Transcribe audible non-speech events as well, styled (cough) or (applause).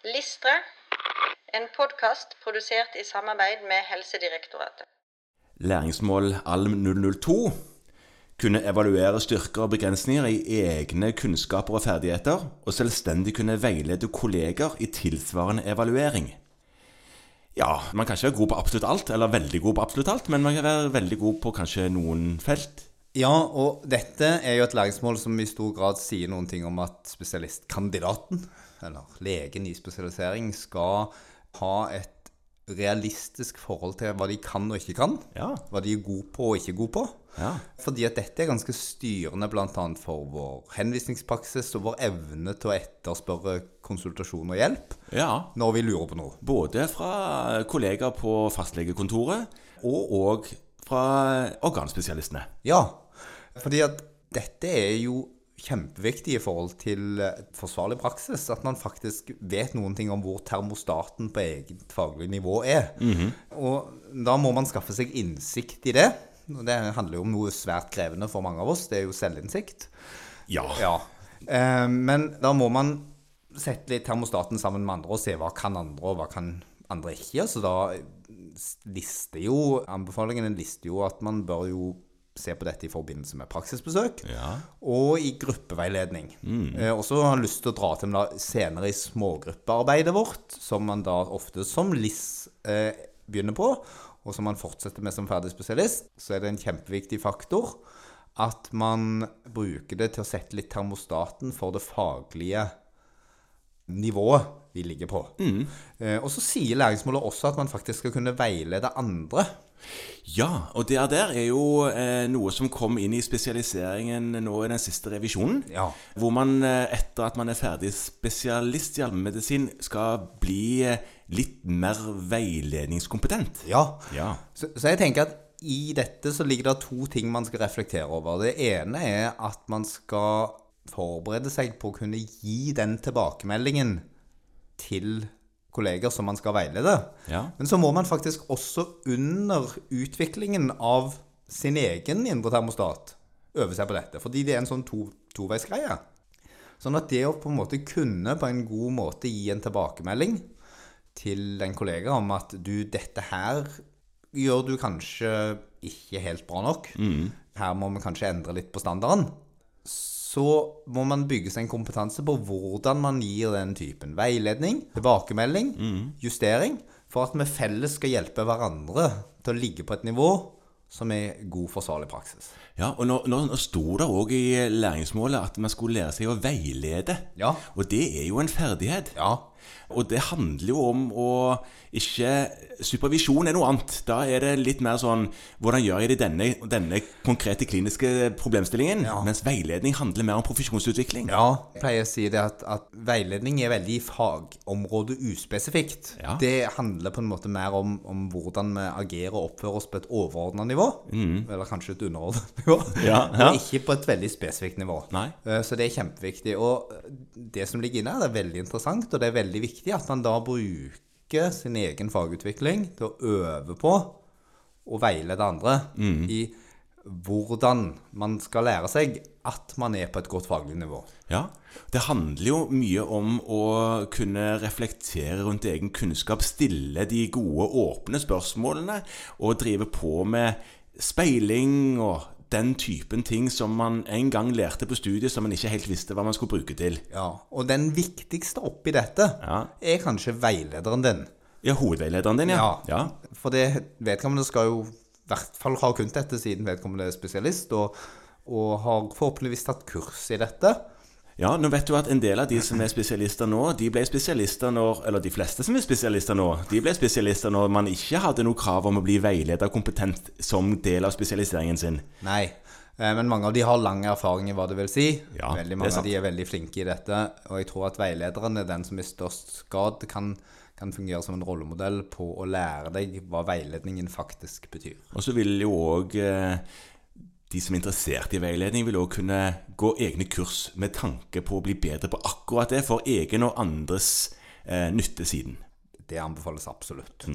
Listre, en podkast produsert i samarbeid med Helsedirektoratet. Læringsmål ALM 002 kunne evaluere styrker og begrensninger i egne kunnskaper og ferdigheter, og selvstendig kunne veilede kolleger i tilsvarende evaluering. Ja, man kan ikke være god på absolutt alt, eller veldig god på absolutt alt, men man kan være veldig god på kanskje noen felt. Ja, og dette er jo et læringsmål som i stor grad sier noen ting om at spesialistkandidaten, eller legen i spesialisering, skal ha et realistisk forhold til hva de kan og ikke kan. Ja. Hva de er gode på og ikke gode på. Ja. Fordi at dette er ganske styrende bl.a. for vår henvisningspraksis og vår evne til å etterspørre konsultasjon og hjelp ja. når vi lurer på noe. Både fra kollegaer på fastlegekontoret, og òg fra organspesialistene. Ja, fordi at dette er jo kjempeviktig i forhold til eh, forsvarlig praksis. At man faktisk vet noen ting om hvor termostaten på eget faglig nivå er. Og da må man skaffe seg innsikt i det. Og det handler jo om noe svært krevende for mange av oss. Det er jo selvinnsikt. Ja. Ja. Eh, men da må man sette litt termostaten sammen med andre og se hva kan andre, og hva kan andre ikke. Så da lister jo anbefalingen lister jo at man bør jo se på dette i forbindelse med praksisbesøk Ja. og i gruppeveiledning. Eh, og så har jeg lyst til å dra til da, senere i smågruppearbeidet vårt, som man da ofte som LIS eh, begynner på, og som man fortsetter med som ferdig spesialist, så er det en kjempeviktig faktor at man bruker det til å sette litt termostaten for det faglige nivået vi ligger på. Eh, og så sier læringsmålet også at man faktisk skal kunne veilede andre. Ja, og det der er jo eh, noe som kom inn i spesialiseringen nå i den siste revisjonen. Ja. Hvor man eh, etter at man er ferdig spesialist i allmennmedisin, skal bli eh, litt mer veiledningskompetent. Ja. Ja. Så, så jeg tenker at i dette så ligger det to ting man skal reflektere over. Det ene er at man skal forberede seg på å kunne gi den tilbakemeldingen til kolleger som man skal veilede. Ja. Men så må man faktisk også under utviklingen av sin egen indre termostat øve seg på dette. Fordi det er en sånn to, toveisgreie. Sånn at det å på en måte kunne på en god måte gi en tilbakemelding til en kollega om at du, dette her gjør du kanskje ikke helt bra nok. Her må vi kanskje endre litt på standarden. Så må man bygge seg en kompetanse på hvordan man gir den typen veiledning, tilbakemelding, justering, for at vi felles skal hjelpe hverandre til å ligge på et nivå som er god forsvarlig praksis. Ja, og nå, nå, nå sto det òg i læringsmålet at man skulle lære seg å veilede. Ja. Og det er jo en ferdighet. Ja. Og det handler jo om å ikke Supervisjon er noe annet. Da er det litt mer sånn Hvordan gjør jeg det i denne, denne konkrete kliniske problemstillingen? Ja. Mens veiledning handler mer om profesjonsutvikling. Ja, jeg pleier å si det at, at veiledning er veldig fagområde uspesifikt. Ja. Det handler på en måte mer om, om hvordan vi agerer og oppfører oss på et overordna nivå. Eller kanskje et underordna nivå. Mm. (laughs) Ja, ja. Og ikke på et veldig spesifikt nivå. Nei. Eh, Så det er kjempeviktig. Og det som ligger inne her, er veldig interessant, og det er veldig viktig at man da bruker sin egen fagutvikling til å øve på å veilede andre Mm. i hvordan man skal lære seg at man er på et godt faglig nivå. Ja, Det handler jo mye om å kunne reflektere rundt egen kunnskap, stille de gode, åpne spørsmålene og drive på med speiling og den typen ting som man en gang lærte på studiet som man ikke helt visste hva man skulle bruke til. Ja, Og den viktigste oppi dette Ja. er kanskje veilederen din. Ja, hovedveilederen din, ja. ja. For det vedkommende skal jo i hvert fall ha kunnet dette siden vedkommende er spesialist, og, og har forhåpentligvis tatt kurs i dette. Ja, nå vet du at en del av de som er spesialister nå, de ble spesialister når Eller de fleste som er spesialister nå, de ble spesialister når man ikke hadde noe krav om å bli veileder kompetent som del av spesialiseringen sin. Nei. eh, Men mange av de har lang erfaring i hva det vil si. Ja, veldig mange av de er veldig flinke i dette. Og jeg tror at veilederen er den som i størst grad kan, kan fungere som en rollemodell på å lære deg hva veiledningen faktisk betyr. Og så vil jo òg eh, de som er interessert i veiledning, vil òg kunne gå egne kurs med tanke på å bli bedre på akkurat det, for egen og andres eh, nytte siden. Det anbefales absolutt.